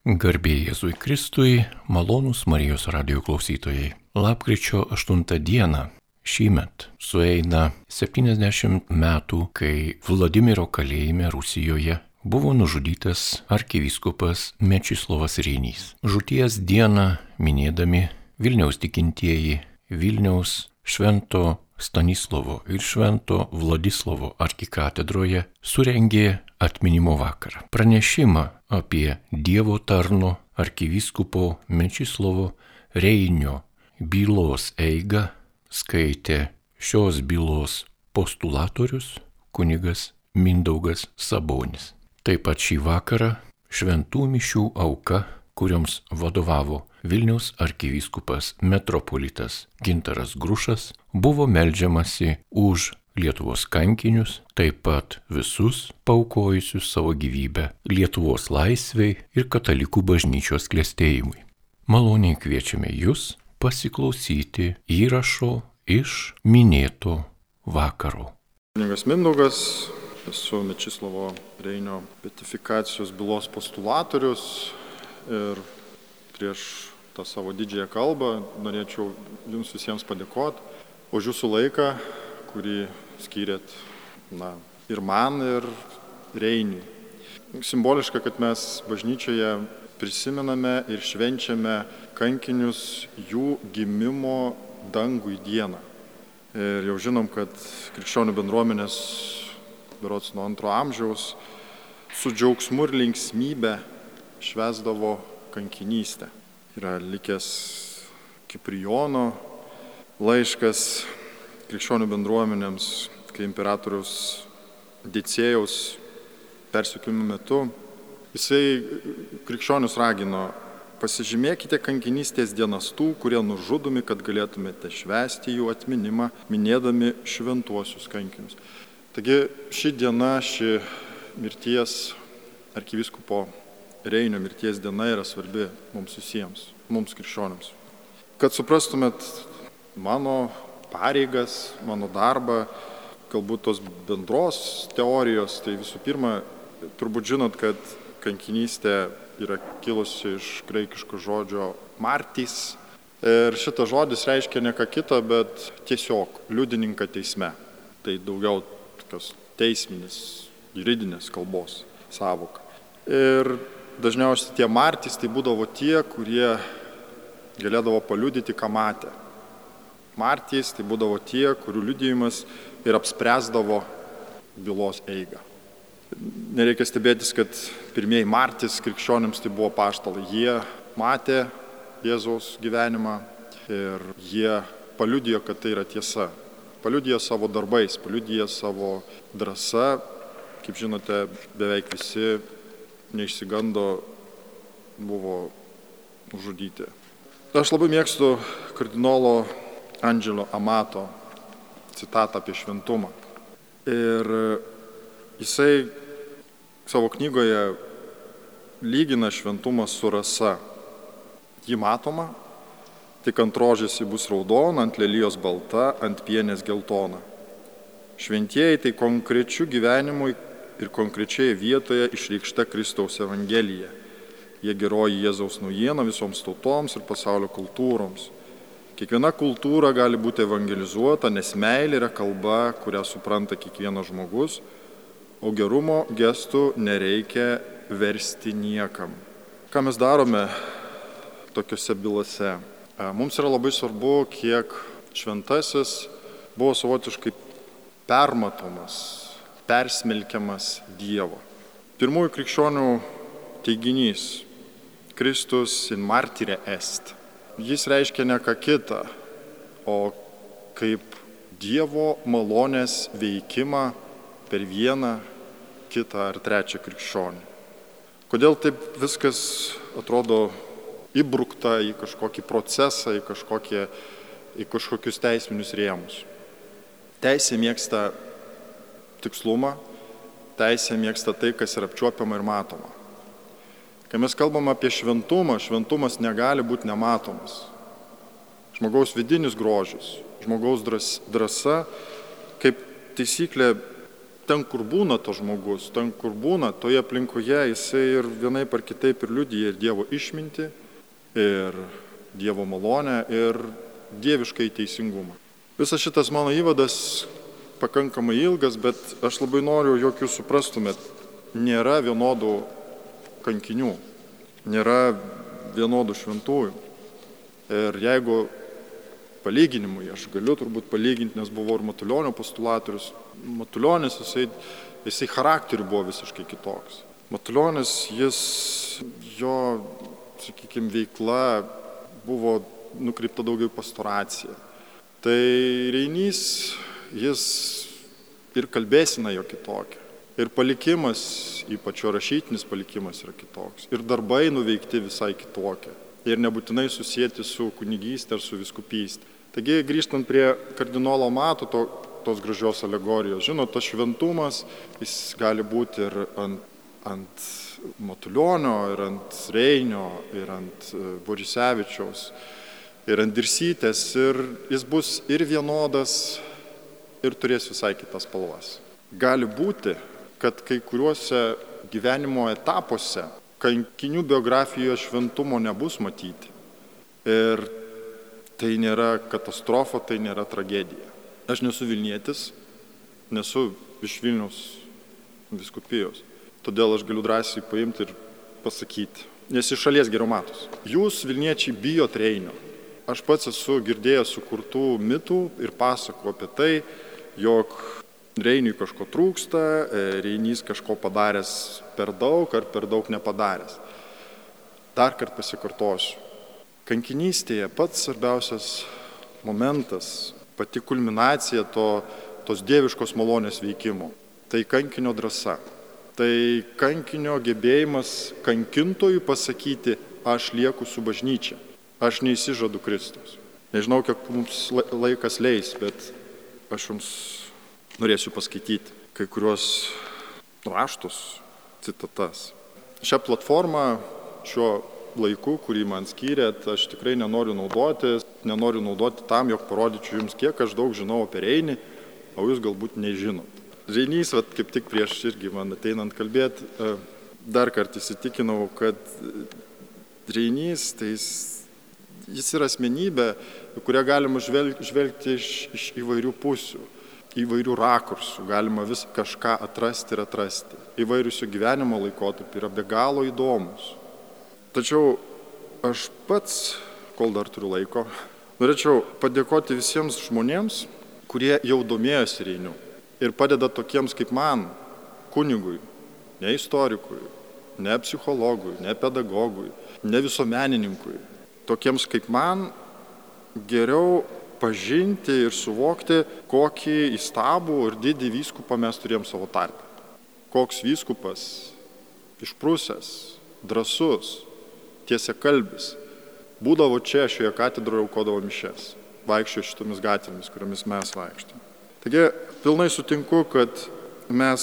Garbė Jėzui Kristui, malonūs Marijos radio klausytojai. Lapkričio 8 dieną šįmet sueina 70 metų, kai Vladimiro kalėjime Rusijoje buvo nužudytas arkivyskupas Mečislovas Rynys. Žūties dieną minėdami Vilniaus tikintieji Vilniaus Švento Stanislovo ir Švento Vladislovo arkikatedroje surengė atminimo vakarą. Pranešimą apie Dievo tarno arkivyskupo Mečislovo Reinio bylos eigą skaitė šios bylos postulatorius kunigas Mindaugas Sabonis. Taip pat šį vakarą šventų mišių auka, kurioms vadovavo Vilniaus arkivyskupas metropolitas Gintaras Grušas, buvo melžiamasi už Lietuvos kankinius, taip pat visus paukojusius savo gyvybę Lietuvos laisviai ir katalikų bažnyčios klėstėjimui. Maloniai kviečiame jūs pasiklausyti įrašo iš minėto vakaro. Kunigas Mindaugas, esu Mečislovo Reinio betifikacijos bylos postulatorius ir prieš tą savo didžiąją kalbą norėčiau jums visiems padėkoti už jūsų laiką, kurį skyrėt na, ir man, ir Reiniui. Simboliška, kad mes bažnyčioje prisimename ir švenčiame kankinius jų gimimo dangui dieną. Ir jau žinom, kad krikščionių bendruomenės, berots nuo antro amžiaus, su džiaugsmu ir linksmybė švesdavo kankinystę. Yra likęs Kiprijono laiškas krikščionių bendruomenėms, kai imperatoriaus Dicėjaus persikimų metu jisai krikščionius ragino Pasižymėkite kankinystės dienas tų, kurie nužudomi, kad galėtumėte švęsti jų atminimą, minėdami šventuosius kankinius. Taigi ši diena, ši mirties arkiviskupo Reinio mirties diena yra svarbi mums visiems, mums krikščioniams. Kad suprastumėt mano pareigas, mano darbą, galbūt tos bendros teorijos, tai visų pirma, turbūt žinot, kad kankinystė yra kilusi iš graikiško žodžio martys. Ir šitas žodis reiškia ne ką kitą, bet tiesiog liudininką teisme. Tai daugiau tokios teisminis, juridinės kalbos savoka. Ir dažniausiai tie martys tai būdavo tie, kurie galėdavo paliudyti, ką matė. Martys tai būdavo tie, kurių liudijimas ir apspręsdavo bylos eigą. Nereikia stebėtis, kad pirmieji martys krikščionims tai buvo paštalai. Jie matė Jėzaus gyvenimą ir jie paliudijo, kad tai yra tiesa. Paliudijo savo darbais, paliudijo savo drąsa. Kaip žinote, beveik visi neišsigando, buvo nužudyti. Aš labai mėgstu kardinolo Andželo Amato citatą apie šventumą. Ir jisai savo knygoje lygina šventumą su rasa. Ji matoma, tik ant rožės ji bus raudona, ant lelijos balta, ant pienės geltona. Šventieji tai konkrečių gyvenimui ir konkrečioje vietoje išreikšta Kristaus Evangelija. Jie geroji Jėzaus naujiena visoms tautoms ir pasaulio kultūroms. Kiekviena kultūra gali būti evangelizuota, nes meilė yra kalba, kurią supranta kiekvienas žmogus, o gerumo gestų nereikia versti niekam. Ką mes darome tokiuose bylose? Mums yra labai svarbu, kiek šventasis buvo savotiškai permatomas persmelkiamas Dievo. Pirmųjų krikščionių teiginys - Kristus in martyrė est. Jis reiškia ne ką kitą, o kaip Dievo malonės veikimą per vieną, kitą ar trečią krikščionį. Kodėl taip viskas atrodo įbrukta į kažkokį procesą, į, kažkokie, į kažkokius teisminius rėmus? Teisė mėgsta tikslumą, teisė mėgsta tai, kas yra apčiuopiama ir matoma. Kai mes kalbam apie šventumą, šventumas negali būti nematomas. Žmogaus vidinis grožis, žmogaus drąsa, kaip taisyklė, ten, kur būna to žmogus, ten, kur būna, toje aplinkoje jisai ir vienai par kitaip ir liudyja ir Dievo išminti, ir Dievo malonę, ir dieviškai teisingumą. Visas šitas mano įvadas pakankamai ilgas, bet aš labai noriu, jog jūs suprastumėt, nėra vienodų kankinių, nėra vienodų šventųjų. Ir jeigu palyginimui, aš galiu turbūt palyginti, nes buvau ir Matulionio postulatorius, Matulionis, jisai, jisai charakteriu buvo visiškai kitoks. Matulionis, jis, jo, sakykime, veikla buvo nukreipta daugiau pastoracija. Tai Reinys, jis ir kalbėsina jo kitokia. Ir palikimas, ypač jo rašytinis palikimas yra kitoks. Ir darbai nuveikti visai kitokie. Ir nebūtinai susijęti su kunigystė ar su viskupystė. Taigi grįžtant prie kardinolo mato to, tos gražios alegorijos, žinot, tas šventumas, jis gali būti ir ant, ant Matulionio, ir ant Reinio, ir ant e, Borisevičiaus, ir ant Dirsytės, ir jis bus ir vienodas, ir turės visai kitas spalvas. Gali būti, kad kai kuriuose gyvenimo etapuose kankinių biografijoje šventumo nebus matyti. Ir tai nėra katastrofa, tai nėra tragedija. Aš nesu Vilnietis, nesu iš Vilnius viskupijos. Todėl aš galiu drąsiai paimti ir pasakyti, nes iš šalies geriau matos. Jūs Vilniečiai bijot Reinio. Aš pats esu girdėjęs sukurtų mitų ir pasakų apie tai, jog Reiniui kažko trūksta, e, Reinys kažko padaręs per daug ar per daug nepadaręs. Dar kartą pasikartosiu. Kankinystėje pats svarbiausias momentas, pati kulminacija to, tos dieviškos malonės veikimo - tai kankinio drąsa. Tai kankinio gebėjimas kankintojui pasakyti, aš lieku su bažnyčia, aš neįsižadu Kristus. Nežinau, kiek mums laikas leis, bet aš jums norėsiu paskaityti kai kuriuos raštus, citatas. Šią platformą šiuo laiku, kurį man skyrėt, aš tikrai nenoriu naudoti, nenoriu naudoti tam, jog parodyčiau jums, kiek aš daug žinau apie Reinį, o jūs galbūt nežinot. Reinys, vat, kaip tik prieš irgi man ateinant kalbėti, e, dar kartą įsitikinau, kad Reinys, tai jis, jis yra asmenybė, kurią galima žvelgti, žvelgti iš, iš įvairių pusių, įvairių rakursų, galima vis kažką atrasti ir atrasti. Įvairius jų gyvenimo laikotarpiai yra be galo įdomus. Tačiau aš pats, kol dar turiu laiko, norėčiau padėkoti visiems žmonėms, kurie jau domėjosi Reiniu ir padeda tokiems kaip man, kunigui, ne istorikui, ne psichologui, ne pedagogui, ne visuomenininkui, tokiems kaip man geriau pažinti ir suvokti, kokį įstabų ir didį vyskupą mes turėjom savo tarpę. Koks vyskupas išprusęs, drasus, tiesia kalbis, būdavo čia šioje katedroje aukodavo mišes, vaikščiojo šitomis gatvėmis, kuriomis mes vaikštėme. Taigi pilnai sutinku, kad mes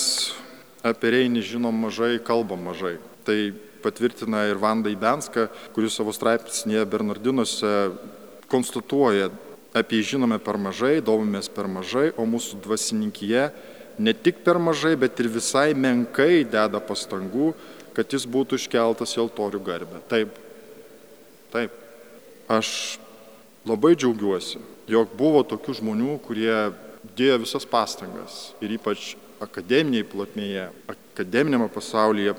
apie Reinį žinom mažai, kalbam mažai. Tai patvirtina ir Vanda Ibenska, kuris savo straipsnėje Bernardinuose konstatuoja, apie jį žinome per mažai, domimės per mažai, o mūsų dvasininkyje ne tik per mažai, bet ir visai menkai deda pastangų, kad jis būtų iškeltas į altorių garbę. Taip, taip. Aš labai džiaugiuosi, jog buvo tokių žmonių, kurie dėjo visas pastangas ir ypač akademiniai plotmėje, akademinėme pasaulyje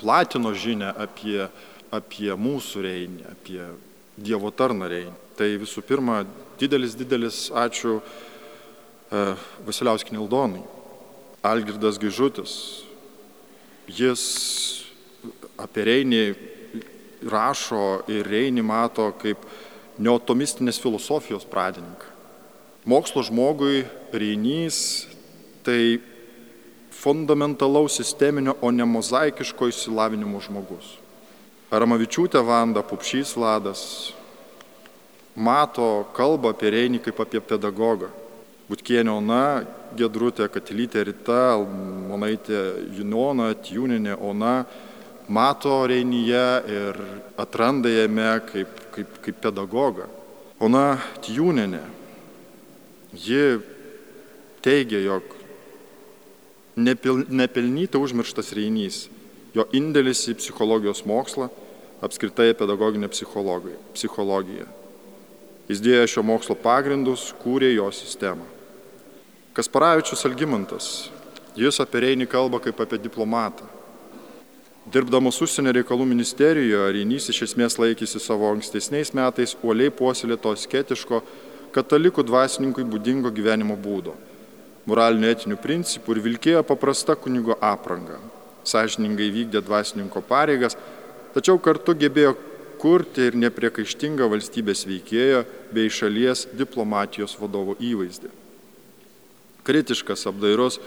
platino žinę apie, apie mūsų reinį, apie Dievo tarną reinį. Tai visų pirma, didelis, didelis ačiū e, Vasiliauskinė Aldonai, Algirdas Gaižutis. Jis apie Reinį rašo ir Reinį mato kaip neotomistinės filosofijos pradininką. Mokslo žmogui Reinys tai fundamentalaus sisteminio, o ne mozaikiško išsilavinimo žmogus. Aramavičiūtė Vanda, Pupšys Vladas mato kalbą apie Reinį kaip apie pedagogą. Butkienė Ona, Gedrutė Katilytė Rita, Monaitė Junona, Tjūninė Ona mato Reinyje ir atranda jame kaip, kaip, kaip pedagogą. Ona Tjūninė, ji teigia, jog nepil, nepelnytai užmirštas reinys, jo indėlis į psichologijos mokslą, apskritai pedagoginę psichologiją. Jis dėjo šio mokslo pagrindus, kūrė jo sistemą. Kasparavičius Algymantas, jis apie Reinį kalba kaip apie diplomatą. Dirbdamas užsienio reikalų ministerijoje, Reinys iš esmės laikėsi savo ankstesniais metais uoliai puoselėto sketiško katalikų dvasininkui būdingo gyvenimo būdo, moralinių etinių principų ir vilkėjo paprasta kunigo apranga. Sažiningai vykdė dvasininko pareigas, tačiau kartu gebėjo kurti ir nepriekaištingą valstybės veikėjo bei šalies diplomatijos vadovo įvaizdį. Kritiškas, apdairus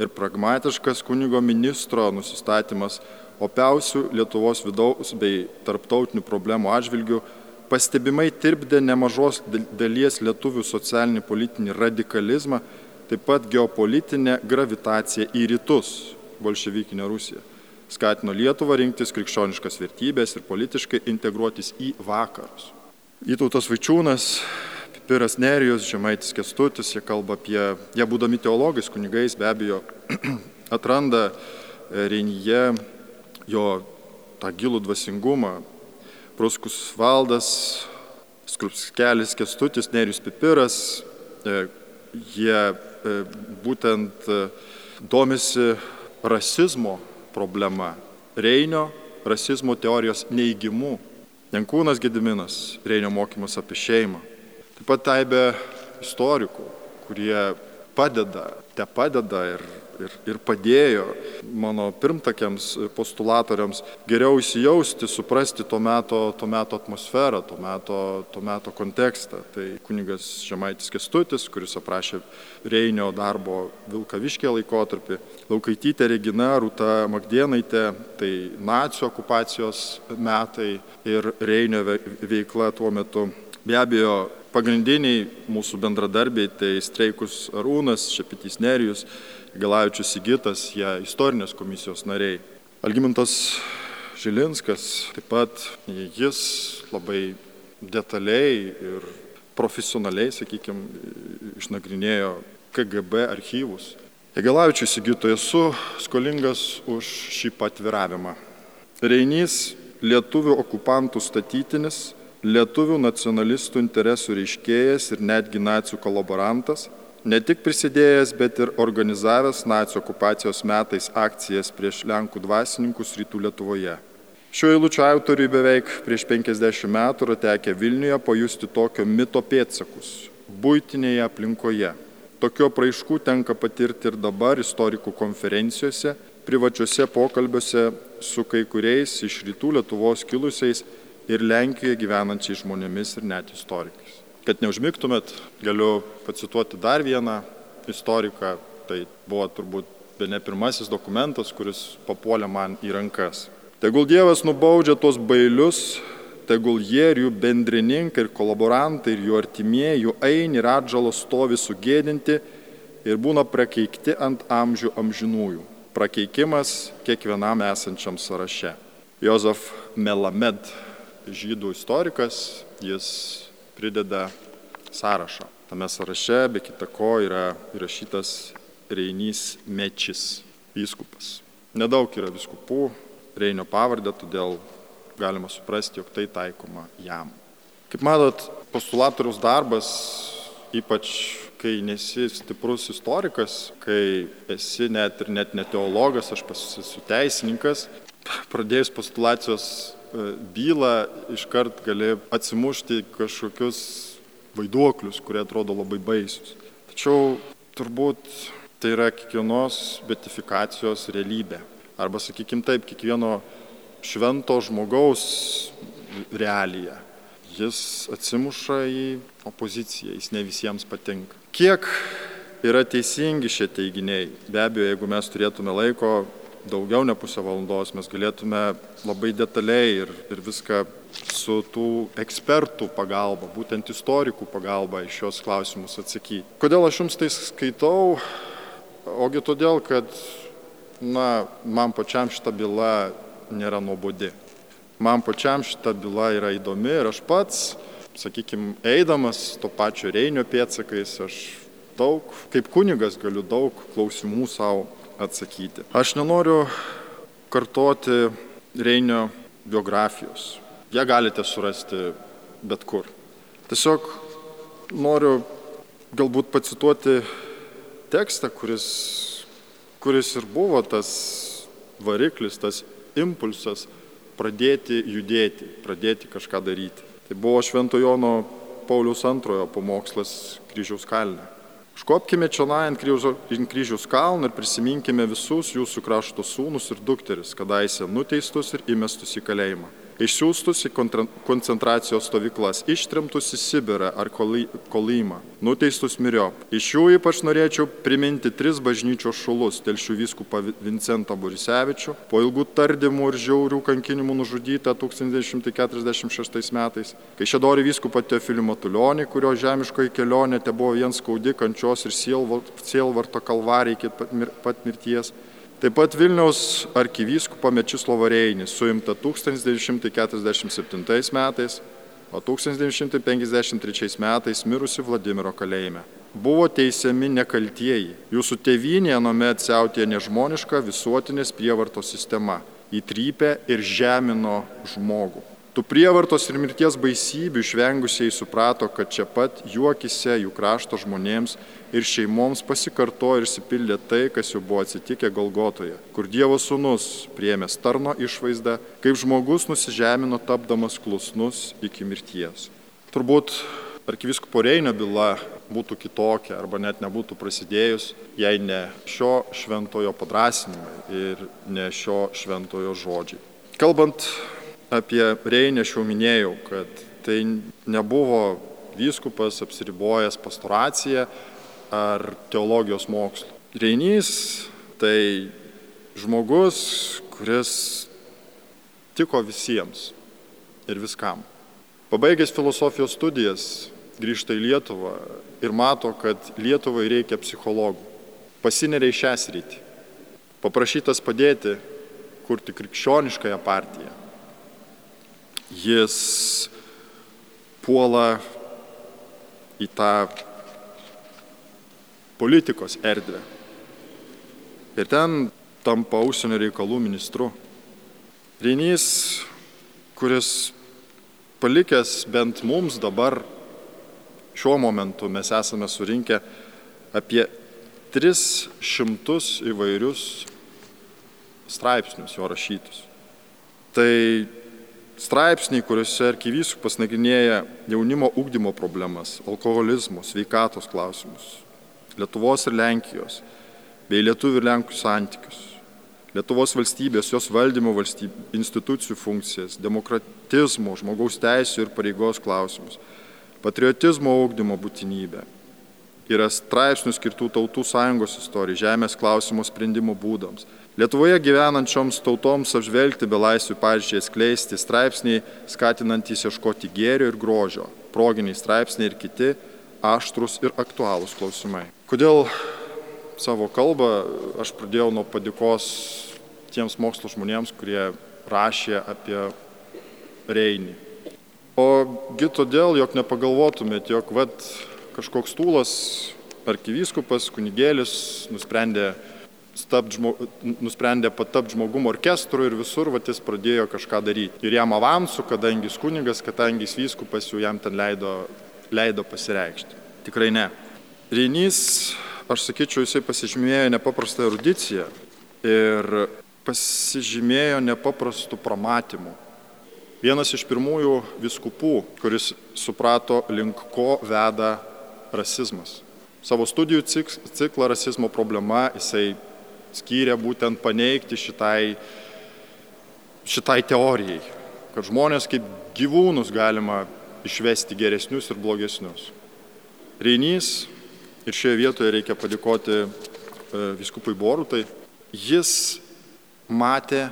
ir pragmatiškas kunigo ministro nusistatymas opiausių Lietuvos vidaus bei tarptautinių problemų atžvilgių pastebimai tirpdė nemažos dalies lietuvių socialinį politinį radikalizmą, taip pat geopolitinę gravitaciją į rytus - bolševikinę Rusiją. Skatino Lietuvą rinktis krikščioniškas vertybės ir politiškai integruotis į vakarus. Įtautas Vaičiūnas Piras Nerijus, Žemaitis Kestutis, jie kalba apie, jie būdami teologais, kunigais be abejo atranda e, Reinyje jo tą gilų dvasingumą. Pruskus Valdas, Skrupskelis Kestutis, Nerijus Pipiras, e, jie e, būtent domisi rasizmo problema, Reinio rasizmo teorijos neįgimu. Jankūnas Gediminas, Reinio mokymas apie šeimą. Taip pat taibė istorikų, kurie padeda, te padeda ir, ir, ir padėjo mano pirmtakiams postulatoriams geriau įsijausti, suprasti to meto, to meto atmosferą, to meto, to meto kontekstą. Tai kunigas Žemaitis Kestutis, kuris aprašė Reinio darbo Vilkaviškė laikotarpį, Laukaitytė Regina, Rūta Magdienaitė, tai nacijų okupacijos metai ir Reinio veikla tuo metu. Be abejo, Pagrindiniai mūsų bendradarbiai tai Streikus Arūnas, Šepitys Nerijus, Galavičius Sigitas, jie istorinės komisijos nariai. Algymantas Žilinskas, taip pat jis labai detaliai ir profesionaliai, sakykime, išnagrinėjo KGB archyvus. Jagelavičiui Sigitui esu skolingas už šį patviravimą. Reinys lietuvių okupantų statytinis lietuvių nacionalistų interesų reiškėjas ir netgi nacijų kolaborantas, ne tik prisidėjęs, bet ir organizavęs nacijų okupacijos metais akcijas prieš Lenkų dvasininkus rytų Lietuvoje. Šiuo eilučio autoriui beveik prieš 50 metų yra tekę Vilniuje pajusti tokio mito pėtsakus būtinėje aplinkoje. Tokio praaiškų tenka patirti ir dabar istorikų konferencijose, privačiuose pokalbiuose su kai kuriais iš rytų Lietuvos kilusiais ir Lenkijoje gyvenančiais žmonėmis ir net istorikais. Kad neužmygtumėt, galiu pacituoti dar vieną istoriką, tai buvo turbūt be ne pirmasis dokumentas, kuris papuolė man į rankas. Tegul Dievas nubaudžia tuos bailius, tegul jie ir jų bendrininkai ir kolaborantai ir jų artimieji, jų eini ir atžalos stovi sugėdinti ir būna prakeikti ant amžių amžinųjų. Prakeikimas kiekvienam esančiam sąraše. Jozef Melamed žydų istorikas, jis prideda sąrašą. Tame sąraše be kita ko yra įrašytas Reinys Mečis, vyskupas. Nedaug yra viskupų Reinio pavardę, todėl galima suprasti, jog tai taikoma jam. Kaip matot, postulatoriaus darbas, ypač kai nesi stiprus istorikas, kai esi net ir net ne teologas, aš esu teisininkas, pradėjus postulacijos bylą iškart gali atsimušti kažkokius vaiduoklius, kurie atrodo labai baisius. Tačiau turbūt tai yra kiekvienos betifikacijos realybė. Arba, sakykime taip, kiekvieno švento žmogaus realija. Jis atsimuša į opoziciją, jis ne visiems patinka. Kiek yra teisingi šie teiginiai? Be abejo, jeigu mes turėtume laiko, daugiau ne pusę valandos mes galėtume labai detaliai ir, ir viską su tų ekspertų pagalba, būtent istorikų pagalba iš šios klausimus atsakyti. Kodėl aš jums tai skaitau? Ogi todėl, kad na, man pačiam šita byla nėra nuobodi. Man pačiam šita byla yra įdomi ir aš pats, sakykime, eidamas to pačio Reinio pėtsakais, aš daug, kaip kunigas galiu daug klausimų savo atsakyti. Aš nenoriu kartoti Reinio biografijos. Ją galite surasti bet kur. Tiesiog noriu galbūt pacituoti tekstą, kuris, kuris ir buvo tas variklis, tas impulsas pradėti judėti, pradėti kažką daryti. Tai buvo Šventojono Paulius antrojo pamokslas kryžiaus kalne. Škopkime čia ant kryžiaus kalną ir prisiminkime visus jūsų krašto sūnus ir dukteris, kadaise nuteistus ir įmestus į kalėjimą išsiųstus į koncentracijos stovyklas, ištrimtus į Sibirą ar Kolymą, nuteistus miriop. Iš jų ypač norėčiau priminti tris bažnyčios šulus - telšių vyskupą Vincentą Borisevičių, po ilgų tardymų ir žiaurių kankinimų nužudytą 1946 metais, kai šedori vyskupą Teofilį Matulionį, kurio žemiškoji kelionė te buvo vien skaudi kančios ir sielvarto kalvarija iki pat mirties Taip pat Vilniaus arkivyskupą Mečislovą Reinį suimta 1947 metais, o 1953 metais mirusi Vladimiro kalėjime. Buvo teisiami nekaltieji. Jūsų tėvynė nuomet siautė nežmoniška visuotinės prievartos sistema, įtrypė ir žemino žmogų. Tų prievartos ir mirties baisybių išvengusiai suprato, kad čia pat juokise jų krašto žmonėms ir šeimoms pasikarto ir įsipildė tai, kas jau buvo atsitikę Golgotoje, kur Dievo sūnus priemė starno išvaizdą, kaip žmogus nusižemino tapdamas klusnus iki mirties. Turbūt arkiviskopo Reinio byla būtų kitokia arba net nebūtų prasidėjus, jei ne šio šventojo padrasinimai ir ne šio šventojo žodžiai. Kalbant apie Reinę aš jau minėjau, kad tai nebuvo vyskupas apsiribojęs pastoraciją ar teologijos mokslu. Reinys tai žmogus, kuris tiko visiems ir viskam. Pabaigęs filosofijos studijas, grįžta į Lietuvą ir mato, kad Lietuvai reikia psichologų. Pasineria į šią sritį. Paprašytas padėti kurti krikščioniškąją partiją jis puola į tą politikos erdvę. Ir ten tampa užsienio reikalų ministru. Reinys, kuris palikęs bent mums dabar, šiuo momentu mes esame surinkę apie 300 įvairius straipsnius jo rašytus. Tai straipsniai, kuriuose arkivyskupas nagrinėja jaunimo ūkdymo problemas, alkoholizmo, sveikatos klausimus, Lietuvos ir Lenkijos, bei lietuvių ir lenkų santykius, Lietuvos valstybės, jos valdymo valstybių, institucijų funkcijas, demokratizmo, žmogaus teisų ir pareigos klausimus, patriotizmo ūkdymo būtinybę. Yra straipsnių skirtų tautų sąjungos istorijai, žemės klausimo sprendimo būdams Lietuvoje gyvenančioms tautoms apžvelgti belaisvių pavyzdžiai skleisti straipsniai, skatinantys ieškoti gėrio ir grožio, proginiai straipsniai ir kiti aštrus ir aktualūs klausimai. Kodėl savo kalbą aš pradėjau nuo padėkos tiems mokslo žmonėms, kurie rašė apie Reinį. Ogi todėl, jog nepagalvotumėt, jog vat, kažkoks tūlas, arkivyskupas, kunigėlis nusprendė žmo, nusprendė patapti žmogum orkestru ir visur vat, jis pradėjo kažką daryti. Ir jam avansų, kadangi jis kunigas, kadangi jis vyskupas, jau jam ten leido, leido pasireikšti. Tikrai ne. Reinys, aš sakyčiau, jisai pasižymėjo nepaprastą erudiciją ir pasižymėjo nepaprastų pramatymų. Vienas iš pirmųjų viskupų, kuris suprato, link ko veda rasizmas. Savo studijų ciklą rasizmo problema jisai skyrė būtent paneigti šitai, šitai teorijai, kad žmonės kaip gyvūnus galima išvesti geresnius ir blogesnius. Reinys, ir šioje vietoje reikia padėkoti e, viskupui Borutai, jis matė,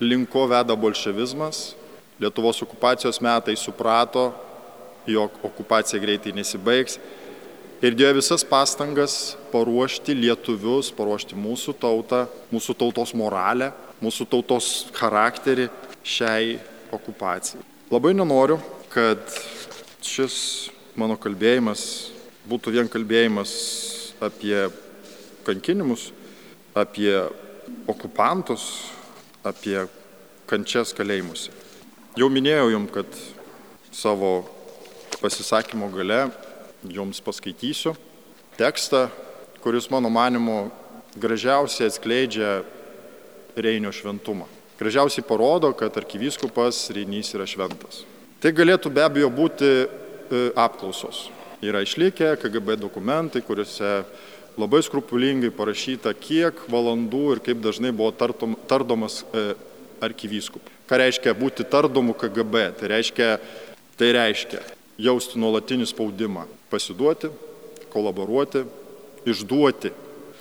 linko veda bolševizmas, Lietuvos okupacijos metai suprato, jog okupacija greitai nesibaigs ir dėjo visas pastangas paruošti lietuvius, paruošti mūsų tautą, mūsų tautos moralę, mūsų tautos charakterį šiai okupacijai. Labai nenoriu, kad šis mano kalbėjimas būtų vien kalbėjimas apie kankinimus apie okupantus, apie kančias kalėjimuose. Jau minėjau jums, kad savo pasisakymo gale jums paskaitysiu tekstą, kuris mano manimu gražiausiai atskleidžia Reinio šventumą. Gražiausiai parodo, kad arkivyskupas Reinys yra šventas. Tai galėtų be abejo būti e, apklausos. Yra išlikę KGB dokumentai, kuriuose labai skrupulingai parašyta, kiek valandų ir kaip dažnai buvo tartom, tardomas e, arkivyskupai. Ką reiškia būti tardomu KGB? Tai reiškia, tai reiškia jausti nuolatinį spaudimą, pasiduoti, kolaboruoti, išduoti.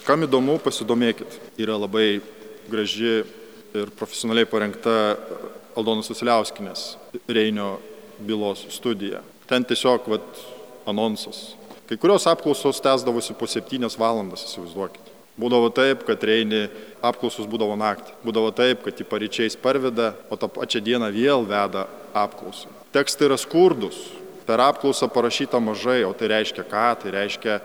Kam įdomu, pasidomėkit. Yra labai graži ir profesionaliai parengta Aldonos Vasiliauskinės Reinio bylos studija. Ten tiesiog vat, anonsas. Kai kurios apklausos tęsdavosi po septynias valandas, įsivaizduokit. Būdavo taip, kad Reini apklausos būdavo naktį. Būdavo taip, kad į paryčiais parveda, o tą pačią dieną vėl veda apklausą. Tekstai yra skurdus, per apklausą parašyta mažai, o tai reiškia ką? Tai reiškia,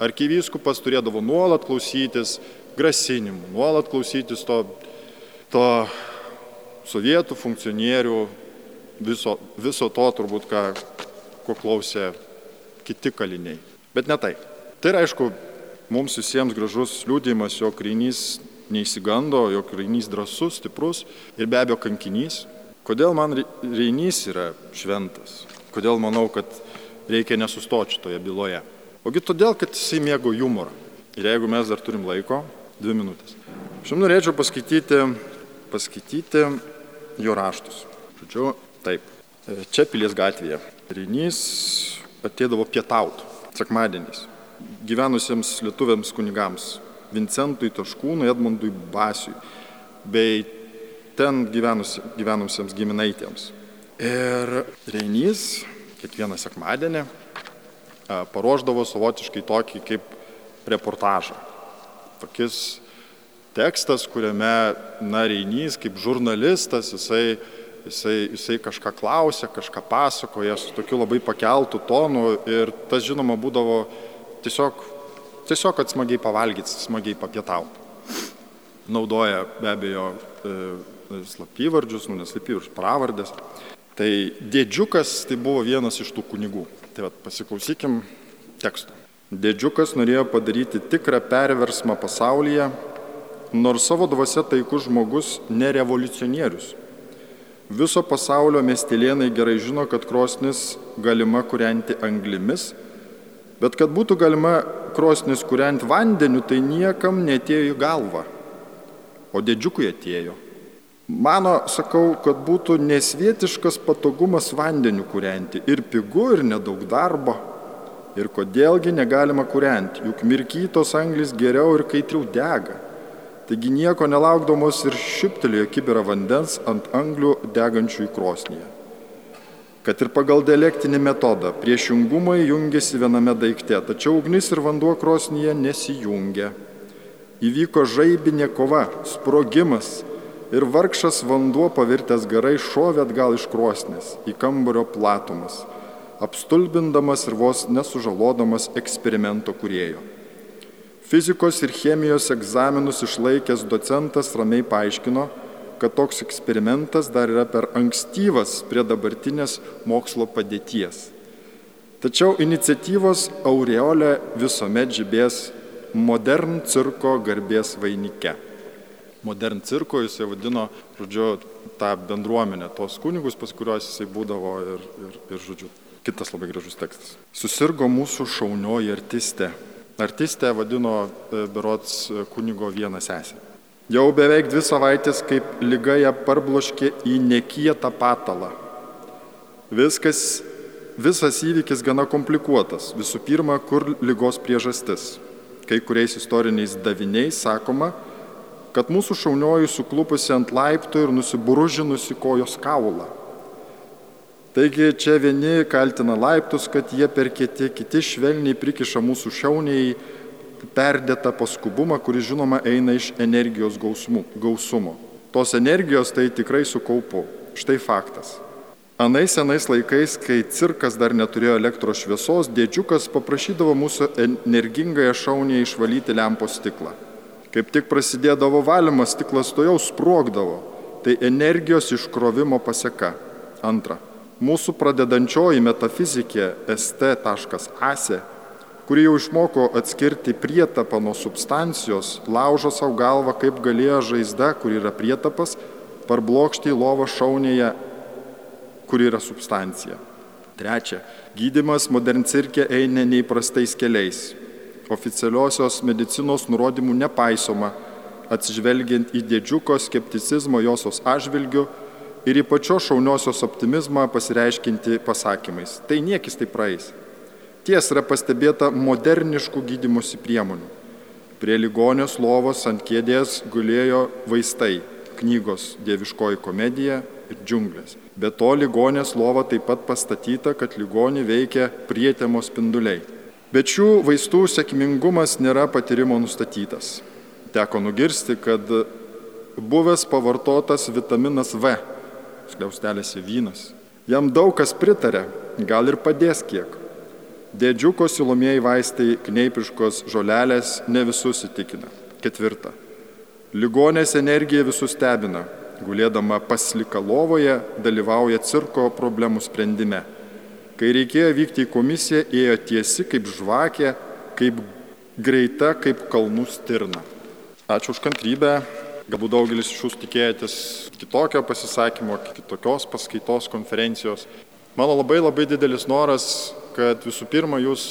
arkivyskupas turėdavo nuolat klausytis grasinimų, nuolat klausytis to, to sovietų funkcionierių, viso, viso to turbūt, ką, ko klausė kiti kaliniai. Bet ne tai. Tai yra, aišku, mums visiems gražus liūdėjimas, jog Reinys neįsigando, jog Reinys drasus, stiprus ir be abejo kankinys. Kodėl man Reinys yra šventas? Kodėl manau, kad reikia nesustoti šitoje byloje? Ogi todėl, kad jisai mėgo humorą. Ir jeigu mes dar turim laiko, dvi minutės. Jums norėčiau paskaityti, paskaityti jo raštus. Žodžiu, taip. Čia pilies gatvėje. Reinys ateidavo pietauti sekmadieniais gyvenusiems lietuviams kunigams Vincentui Taškūnui, Edmundui Basiui bei ten gyvenus, gyvenusiems giminaitėms. Ir Reinys kiekvieną sekmadienį paruoždavo savotiškai tokį kaip reportažą. Tokis tekstas, kuriame, na, Reinys kaip žurnalistas, jisai jisai, jisai kažką klausė, kažką pasakoja su tokiu labai pakeltų tonu ir tas žinoma būdavo tiesiog, tiesiog kad smagiai pavalgyti, smagiai papietauti. Naudoja be abejo e, slapyvardžius, nu neslapyvardžius, pravardės. Tai dėdžiukas tai buvo vienas iš tų kunigų. Tai vad pasiklausykim teksto. Dėdžiukas norėjo padaryti tikrą perversmą pasaulyje, nors savo dvasia taikus žmogus ne revoliucionierius Viso pasaulio miestelėnai gerai žino, kad krosnis galima kurianti anglimis, bet kad būtų galima krosnis kurianti vandeniu, tai niekam netėjo į galvą, o didžiukui atėjo. Mano, sakau, kad būtų nesvietiškas patogumas vandeniu kurianti ir pigu, ir nedaug darbo. Ir kodėlgi negalima kurianti, juk mirkytos anglis geriau ir kaitriau dega. Taigi nieko nelaukdamos ir šiptelėjo kibirą vandens ant anglių degančių į krosnyje. Kad ir pagal dialektinį metodą priešingumai jungiasi viename daikte, tačiau ugnis ir vanduo krosnyje nesijungia. Įvyko žaibinė kova, sprogimas ir vargšas vanduo pavirtęs garai šovė atgal iš krosnės į kambario platumas, apstulbindamas ir vos nesužalodamas eksperimento kurėjo. Fizikos ir chemijos egzaminus išlaikęs docentas ramiai paaiškino, kad toks eksperimentas dar yra per ankstyvas prie dabartinės mokslo padėties. Tačiau iniciatyvos aureolė visuomet žibės modern cirko garbės vainike. Modern cirko jisai vadino, žodžiu, tą bendruomenę, tos kunigus, pas kuriuos jisai būdavo ir, ir, ir žodžiu, kitas labai gražus tekstas. Susirgo mūsų šaunioji artistė, Artistė vadino e, berots e, kunigo vieną sesę. Jau beveik dvi savaitės, kaip lyga ją parbloškė į nekietą patalą. Viskas, visas įvykis gana komplikuotas. Visų pirma, kur lygos priežastis. Kai kuriais istoriniais daviniais sakoma, kad mūsų šaunioji suklupusi ant laiptų ir nusiburužinusi kojos kaulą. Taigi čia vieni kaltina laiptus, kad jie per kieti, kiti švelniai prikiša mūsų šiauniai perdėtą paskubumą, kuris žinoma eina iš energijos gausmų, gausumo. Tos energijos tai tikrai sukaupu. Štai faktas. Anais senais laikais, kai cirkas dar neturėjo elektros šviesos, dėdžiukas paprašydavo mūsų energingąją šaunį išvalyti lempos stiklą. Kaip tik prasidėdavo valymas, stiklas to jau sprogdavo. Tai energijos iškrovimo pasieka. Antra. Mūsų pradedančioji metafizikė st.ase, kuri jau išmoko atskirti prietapą nuo substancijos, laužo savo galvą, kaip galėjo žaizda, kur yra prietapas, parblokšti į lovą šaunėje, kur yra substancija. Trečia. Gydimas modern cirke eina neįprastais keliais oficialiosios medicinos nurodymų nepaisoma, atsižvelgiant į dėdžiuko skepticizmo josios atžvilgių ir į pačios šauniosios optimizmą pasireiškinti pasakymais. Tai niekis tai praeis. Ties yra pastebėta moderniškų gydimosi priemonių. Prie ligonės lovos ant kėdės gulėjo vaistai - knygos Dieviškoji komedija ir džiunglės. Be to ligonės lova taip pat pastatyta, kad ligonį veikia prietemos spinduliai. Bet šių vaistų sėkmingumas nėra patyrimo nustatytas. Teko nugirsti, kad buvęs pavartotas vitaminas V, skliaustelėse vynas, jam daug kas pritarė, gal ir padės kiek. Dėdžiuko silomieji vaistai, kneipiškos žolelės ne visus įtikina. Ketvirta. Ligonės energija visus stebina. Gulėdama paslika lovoje dalyvauja cirko problemų sprendime Kai reikėjo vykti į komisiją, ėjo tiesi kaip žvakė, kaip greita, kaip kalnų stirna. Ačiū už kantrybę. Galbūt daugelis iš jūsų tikėjotės kitokio pasisakymo, kitokios paskaitos konferencijos. Mano labai labai didelis noras, kad visų pirma jūs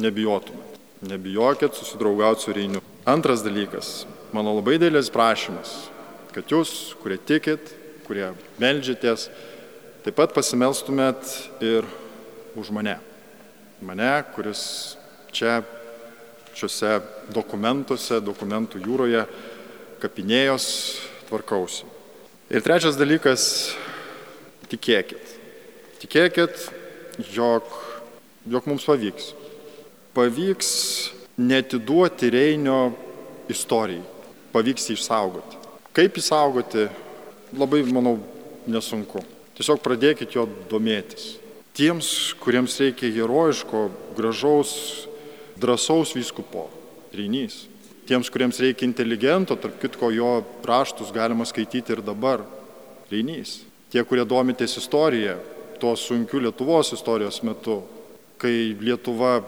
nebijotumėt. Nebijokit susidraugauti su Reiniu. Antras dalykas, mano labai didelis prašymas, kad jūs, kurie tikit, kurie melžiatės, Taip pat pasimelstumėt ir už mane. Mane, kuris čia šiuose dokumentuose, dokumentų jūroje kapinėjos tvarkausi. Ir trečias dalykas - tikėkit. Tikėkit, jog, jog mums pavyks. Pavyks netiduoti Reinio istorijai. Pavyks jį išsaugoti. Kaip įsaugoti, labai, manau, nesunku. Tiesiog pradėkit jo domėtis. Tiems, kuriems reikia herojiško, gražaus, drąsaus vyskupo, reinys. Tiems, kuriems reikia inteligento, tarp kitko jo raštus galima skaityti ir dabar, reinys. Tie, kurie domitės istoriją, tuo sunkiu Lietuvos istorijos metu, kai Lietuva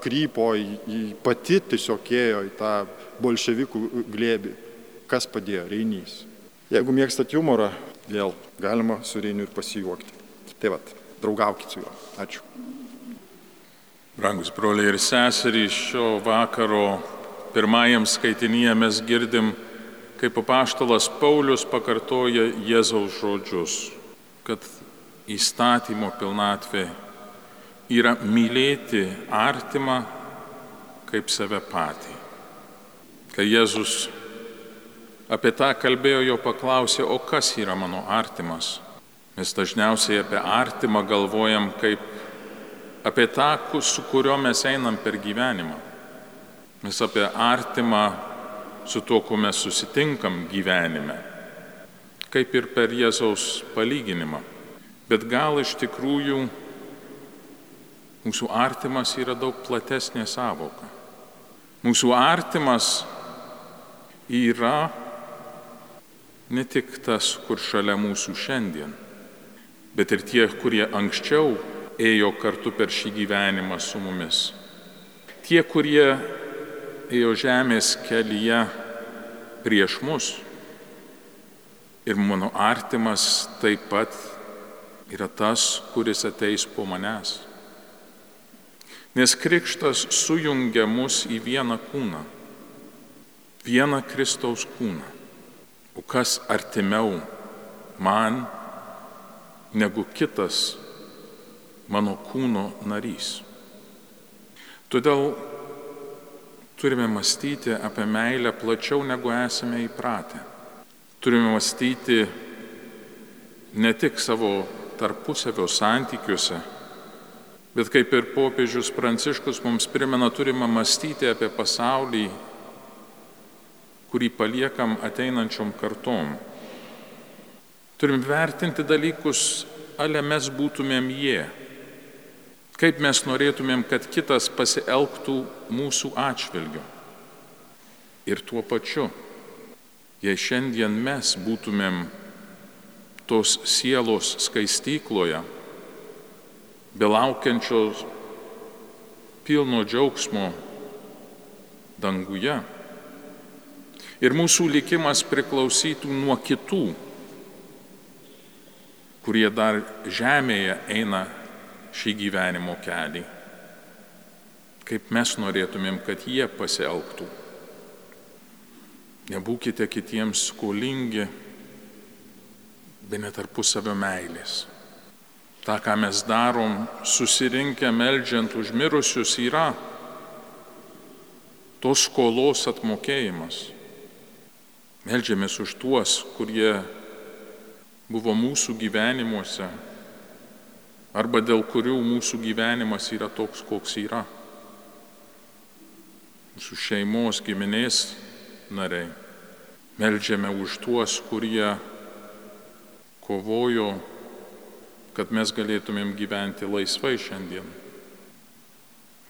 krypo į, į pati tiesiog ėjo į tą bolševikų glėbį. Kas padėjo? Reinys. Jeigu mėgstat humorą, vėl galima su Reiniu ir pasijuokti. Tai vad, draugaukit su juo. Ačiū. Brangus broliai ir seserys, šio vakaro pirmajam skaitinyje mes girdim, kaip apaštalas Paulius pakartoja Jėzaus žodžius, kad įstatymo pilnatvė yra mylėti artimą kaip save patį. Kai Jėzus Apie tą kalbėjo jo paklausė, o kas yra mano artimas? Mes dažniausiai apie artimą galvojam kaip apie tą, su kuriuo mes einam per gyvenimą. Mes apie artimą su tuo, kuo mes susitinkam gyvenime. Kaip ir per Jėzaus palyginimą. Bet gal iš tikrųjų mūsų artimas yra daug platesnė savoka. Mūsų artimas yra ne tik tas, kur šalia mūsų šiandien, bet ir tie, kurie anksčiau ėjo kartu per šį gyvenimą su mumis. Tie, kurie ėjo žemės kelyje prieš mus. Ir mano artimas taip pat yra tas, kuris ateis po manęs. Nes krikštas sujungia mus į vieną kūną, vieną Kristaus kūną. Kas artimiau man negu kitas mano kūno narys. Todėl turime mąstyti apie meilę plačiau negu esame įpratę. Turime mąstyti ne tik savo tarpusavio santykiuose, bet kaip ir popiežius Pranciškus mums primena, turime mąstyti apie pasaulį kurį paliekam ateinančiom kartom. Turim vertinti dalykus, ale mes būtumėm jie. Kaip mes norėtumėm, kad kitas pasielgtų mūsų atšvilgiu. Ir tuo pačiu, jei šiandien mes būtumėm tos sielos skaistykloje, belaukiančios pilno džiaugsmo danguje, ir mūsų likimas priklausytų nuo kitų, kurie dar žemėje eina šį gyvenimo kelią. Kaip mes norėtumėm, kad jie pasielgtų. Nebūkite kitiems skolingi, be netarpusavio meilės. Ta, ką mes darom, susirinkę meldžiant užmirusius, yra tos skolos atmokėjimas. Meldžiamės už tuos, kurie buvo mūsų gyvenimuose arba dėl kurių mūsų gyvenimas yra toks, koks yra. Mūsų šeimos giminės nariai. Meldžiame už tuos, kurie kovojo, kad mes galėtumėm gyventi laisvai šiandien.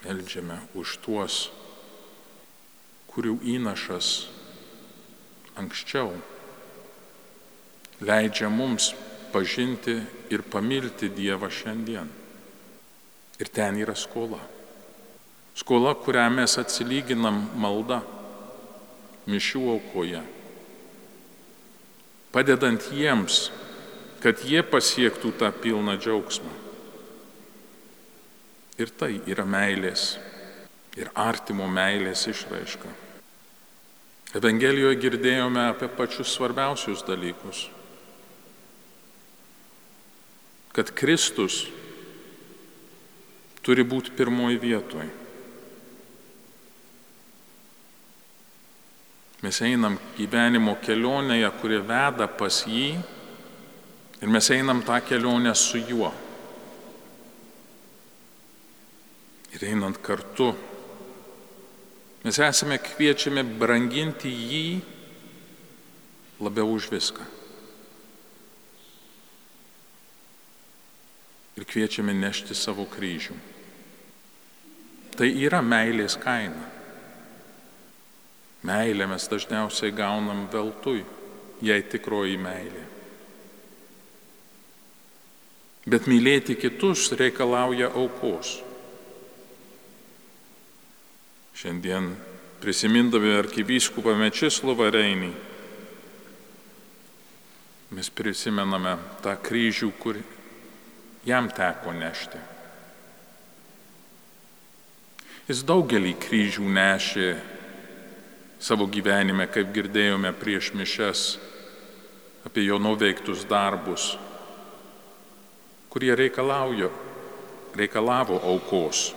Meldžiame už tuos, kurių įnašas anksčiau leidžia mums pažinti ir pamilti Dievą šiandien. Ir ten yra skola. Skola, kurią mes atsilyginam malda, mišių aukoje. Padedant jiems, kad jie pasiektų tą pilną džiaugsmą. Ir tai yra meilės ir artimo meilės išraiška. Evangelijoje girdėjome apie pačius svarbiausius dalykus kad Kristus turi būti pirmoji vietoje. Mes einam gyvenimo kelionėje, kuri veda pas jį ir mes einam tą kelionę su juo. Ir einant kartu, mes esame kviečiami branginti jį labiau už viską. ir kviečiame nešti savo kryžių. Tai yra meilės kaina. Meilę mes dažniausiai gaunam veltui, jei tikroji meilė. Bet mylėti kitus reikalauja aukos. Šiandien prisimindami arkivyskupą Mečislovą Reinį, mes prisimename tą kryžių, kur jam teko nešti. Jis daugelį kryžių nešė savo gyvenime, kaip girdėjome prieš mišes, apie jo nuveiktus darbus, kurie reikalaujo, reikalavo aukos.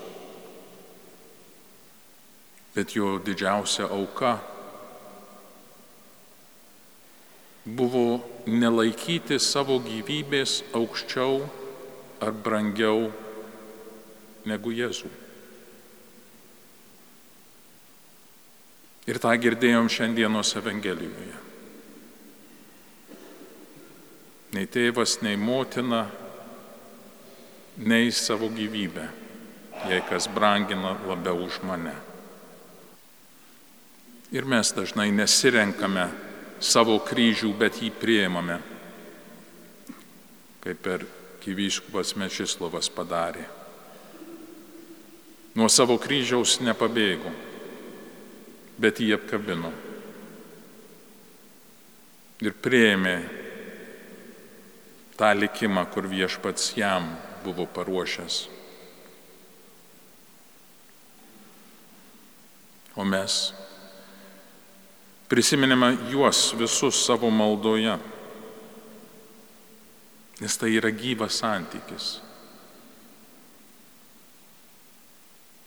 Bet jo didžiausia auka buvo nelaikyti savo gyvybės aukščiau ar brangiau negu Jėzų. Ir tą girdėjom šiandienos Evangelijoje. Nei tėvas, nei motina, nei savo gyvybę, jei kas brangina labiau už mane. Ir mes dažnai nesirenkame savo kryžių, bet jį prieimame, kaip per gyvyskupas Mečislovas padarė. Nuo savo kryžiaus nepabėgo, bet jį apkabino ir prieėmė tą likimą, kur viešpats jam buvo paruošęs. O mes prisiminėme juos visus savo maldoje nes tai yra gyvas santykis.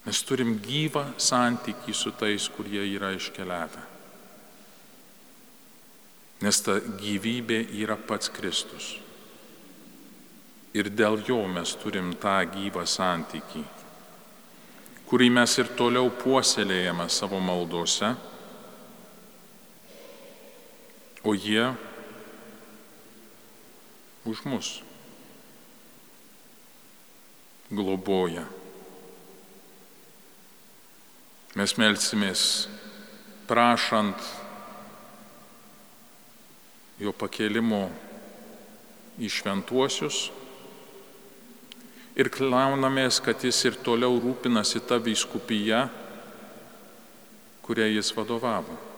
Mes turim gyvą santykį su tais, kurie yra iškeliavę. Nes ta gyvybė yra pats Kristus. Ir dėl jo mes turim tą gyvą santykį, kurį mes ir toliau puoselėjame savo maldose, o jie už mus. Globoja. Mes melsimės prašant jo pakelimo į šventuosius ir klaunamės, kad jis ir toliau rūpinasi tą vyskupyje, kurią jis vadovavo.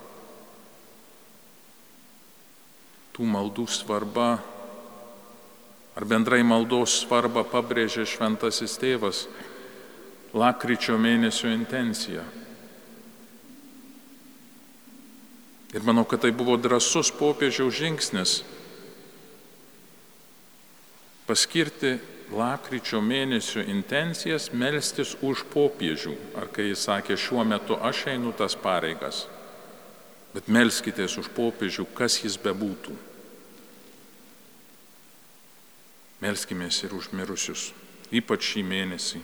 Tų maldų svarba ar bendrai maldos svarba pabrėžė šventasis tėvas lakryčio mėnesio intenciją. Ir manau, kad tai buvo drasus popiežiaus žingsnis paskirti lakryčio mėnesio intencijas melstis už popiežių, ar kai jis sakė, šiuo metu aš einu tas pareigas, bet melskitės už popiežių, kas jis bebūtų. Melskimės ir už mirusius, ypač šį mėnesį.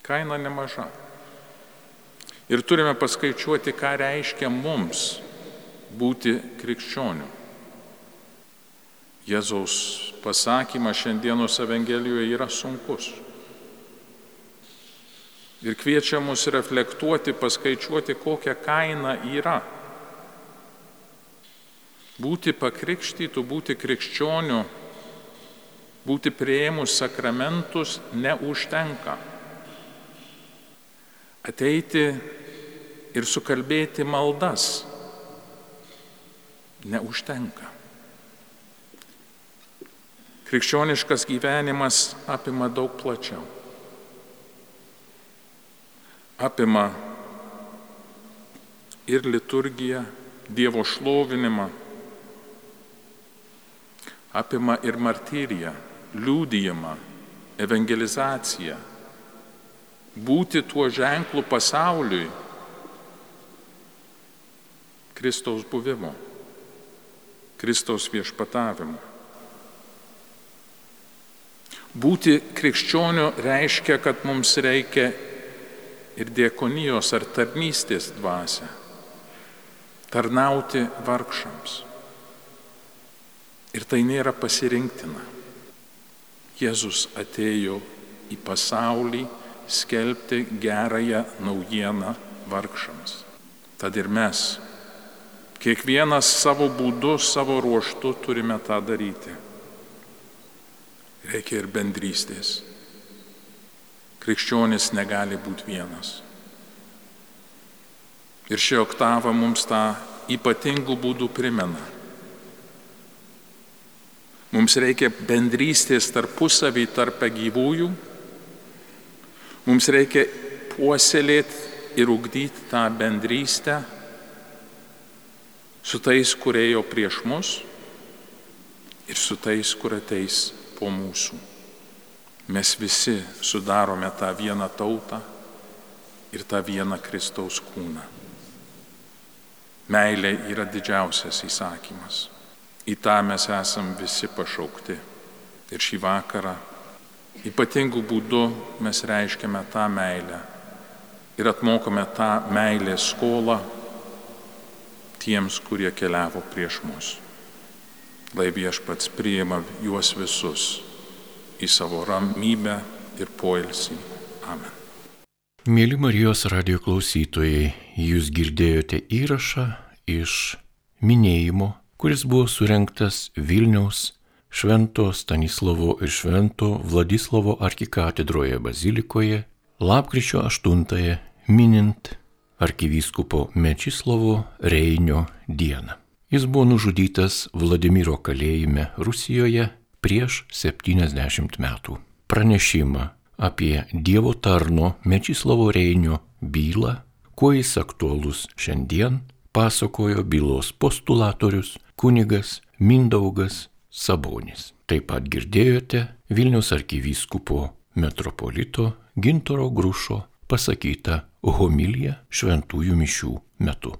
Kaina nemaža. Ir turime paskaičiuoti, ką reiškia mums būti krikščioniu. Jėzaus pasakymas šiandienos Evangelijoje yra sunkus. Ir kviečia mus reflektuoti, paskaičiuoti, kokia kaina yra. Būti pakrikštytų, būti krikščioniu, būti prieimus sakramentus neužtenka. Ateiti ir sukalbėti maldas neužtenka. Krikščioniškas gyvenimas apima daug plačiau. Apima ir liturgiją, Dievo šlovinimą, apima ir martyriją, liūdėjimą, evangelizaciją, būti tuo ženklu pasauliui Kristaus buvimo, Kristaus viešpatavimo. Būti krikščioniu reiškia, kad mums reikia ir diekonijos ar tarnystės dvasia. Tarnauti vargšams. Ir tai nėra pasirinktina. Jėzus atėjo į pasaulį skelbti gerąją naujieną vargšams. Tad ir mes, kiekvienas savo būdu, savo ruoštu turime tą daryti reikia ir bendrystės. Krikščionis negali būti vienas. Ir ši oktava mums tą ypatingų būdų primena. Mums reikia bendrystės tarpusavį tarp gyvųjų, mums reikia puoselėti ir ugdyti tą bendrystę su tais, kurie jau prieš mus ir su tais, kur ateis po mūsų. Mes visi sudarome tą vieną tautą ir tą vieną Kristaus kūną. Meilė yra didžiausias įsakymas. Į tą mes esam visi pašaukti. Ir šį vakarą ypatingų būdų mes reiškiame tą meilę ir atmokame tą meilės skolą tiems, kurie keliavo prieš mus lai viešpats priima juos visus į savo ramybę ir poilsį. Amen. Mėly Marijos radio klausytojai, jūs girdėjote įrašą iš minėjimo, kuris buvo surinktas Vilniaus Švento Stanislovo ir Švento Vladislovo arkikatedroje bazilikoje lapkričio 8-ąją minint arkivyskupo Mečislovo Reinio dieną. Jis buvo nužudytas Vladimiro kalėjime Rusijoje prieš 70 metų. Pranešimą apie Dievo tarno Mečislovo Reinio bylą, kuo jis aktualus šiandien, pasakojo bylos postulatorius kunigas Mindaugas Sabonis. Taip pat girdėjote Vilnius arkivyskupo metropolito Gintoro Grušo pasakytą homiliją šventųjų mišių metu.